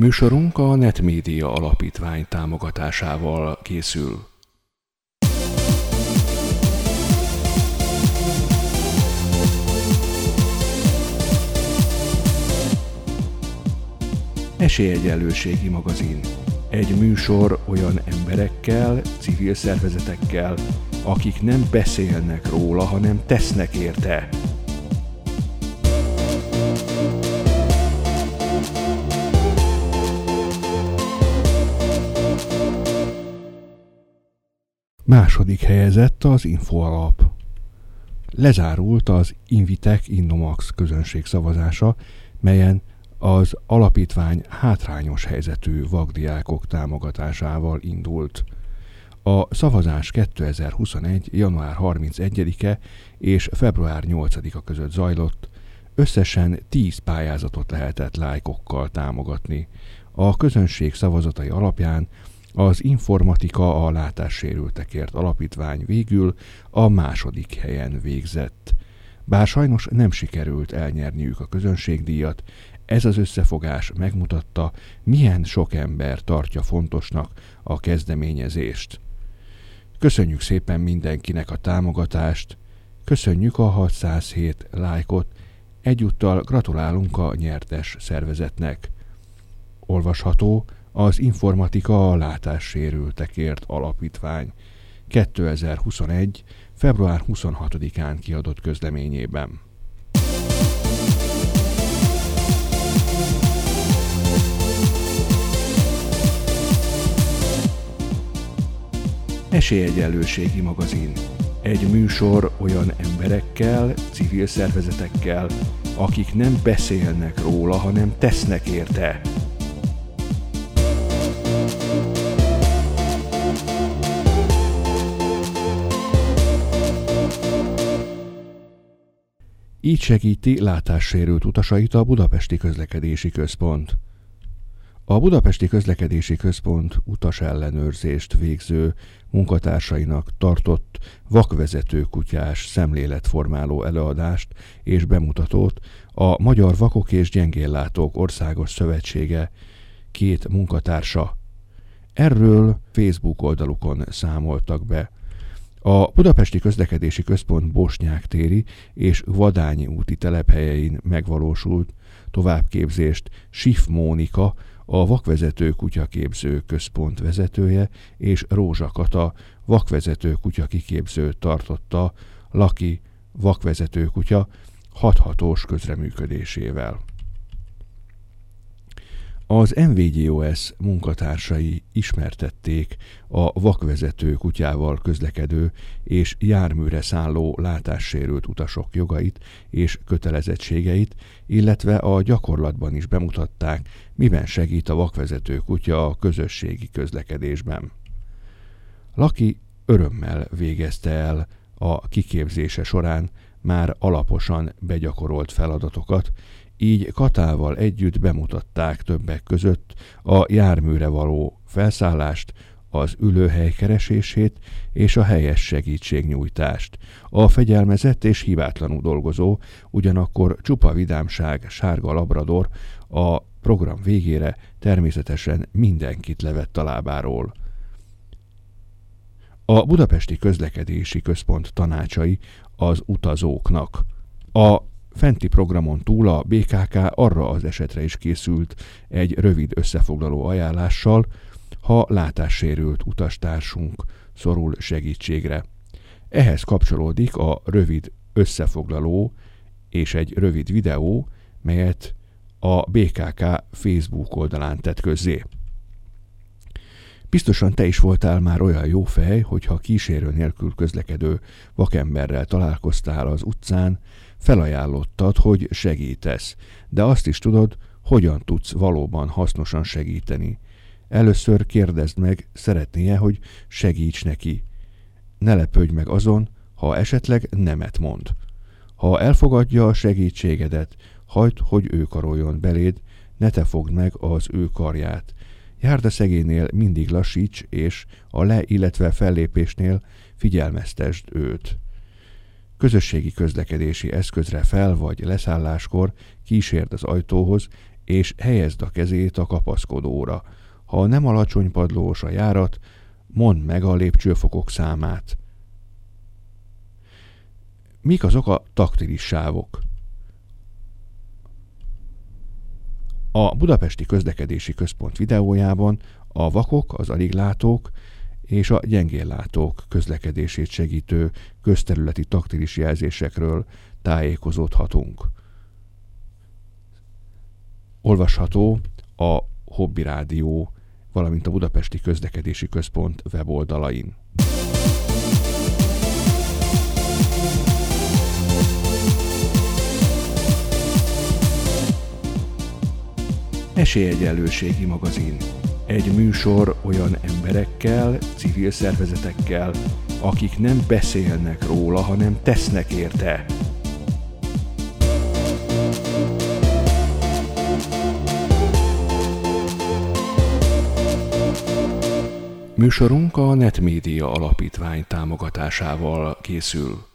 Műsorunk a Netmédia Alapítvány támogatásával készül. Esélyegyenlőségi magazin. Egy műsor olyan emberekkel, civil szervezetekkel, akik nem beszélnek róla, hanem tesznek érte. Második helyezett az Infoalap. Lezárult az Invitek Innomax közönség szavazása, melyen az alapítvány hátrányos helyzetű vagdiákok támogatásával indult. A szavazás 2021. január 31-e és február 8-a között zajlott, összesen 10 pályázatot lehetett lájkokkal támogatni. A közönség szavazatai alapján az Informatika a látássérültekért alapítvány végül a második helyen végzett. Bár sajnos nem sikerült elnyerniük a közönségdíjat, ez az összefogás megmutatta, milyen sok ember tartja fontosnak a kezdeményezést. Köszönjük szépen mindenkinek a támogatást, köszönjük a 607 lájkot, egyúttal gratulálunk a nyertes szervezetnek. Olvasható az Informatika a látássérültekért alapítvány 2021. február 26-án kiadott közleményében. Esélyegyenlőségi magazin. Egy műsor olyan emberekkel, civil szervezetekkel, akik nem beszélnek róla, hanem tesznek érte. Így segíti látássérült utasait a Budapesti Közlekedési Központ. A Budapesti Közlekedési Központ utas ellenőrzést végző munkatársainak tartott vakvezető kutyás szemléletformáló előadást és bemutatót a Magyar Vakok és Gyengéllátók Országos Szövetsége két munkatársa. Erről Facebook oldalukon számoltak be. A Budapesti Közlekedési Központ Bosnyák téri és Vadányi úti telephelyein megvalósult továbbképzést Sif Mónika, a Vakvezető Kutyaképző Központ vezetője és Rózsa Kata vakvezető kutya kiképző tartotta Laki vakvezető kutya hathatós közreműködésével. Az MVGOS munkatársai ismertették a vakvezető kutyával közlekedő és járműre szálló látássérült utasok jogait és kötelezettségeit, illetve a gyakorlatban is bemutatták, miben segít a vakvezető kutya a közösségi közlekedésben. Laki örömmel végezte el a kiképzése során már alaposan begyakorolt feladatokat, így Katával együtt bemutatták többek között a járműre való felszállást, az ülőhely keresését és a helyes segítségnyújtást. A fegyelmezett és hibátlanul dolgozó, ugyanakkor csupa vidámság sárga labrador a program végére természetesen mindenkit levett a lábáról. A Budapesti Közlekedési Központ tanácsai az utazóknak. A fenti programon túl a BKK arra az esetre is készült egy rövid összefoglaló ajánlással, ha látássérült utastársunk szorul segítségre. Ehhez kapcsolódik a rövid összefoglaló és egy rövid videó, melyet a BKK Facebook oldalán tett közzé. Biztosan te is voltál már olyan jó fej, hogyha kísérő nélkül közlekedő vakemberrel találkoztál az utcán, felajánlottad, hogy segítesz, de azt is tudod, hogyan tudsz valóban hasznosan segíteni. Először kérdezd meg, szeretnie, hogy segíts neki. Ne lepődj meg azon, ha esetleg nemet mond. Ha elfogadja a segítségedet, hagyd, hogy ő karoljon beléd, ne te fogd meg az ő karját. Járd a szegénél mindig lassíts, és a le, illetve fellépésnél figyelmeztesd őt közösségi közlekedési eszközre fel vagy leszálláskor kísérd az ajtóhoz, és helyezd a kezét a kapaszkodóra. Ha nem alacsony padlós a járat, mondd meg a lépcsőfokok számát. Mik azok a taktilis sávok? A Budapesti Közlekedési Központ videójában a vakok, az aliglátók és a gyengéllátók közlekedését segítő közterületi taktilis jelzésekről tájékozódhatunk. Olvasható a Hobby Rádió, valamint a Budapesti Közlekedési Központ weboldalain. Esélyegyenlőségi magazin. Egy műsor olyan emberekkel, civil szervezetekkel, akik nem beszélnek róla, hanem tesznek érte. Műsorunk a Netmédia Alapítvány támogatásával készül.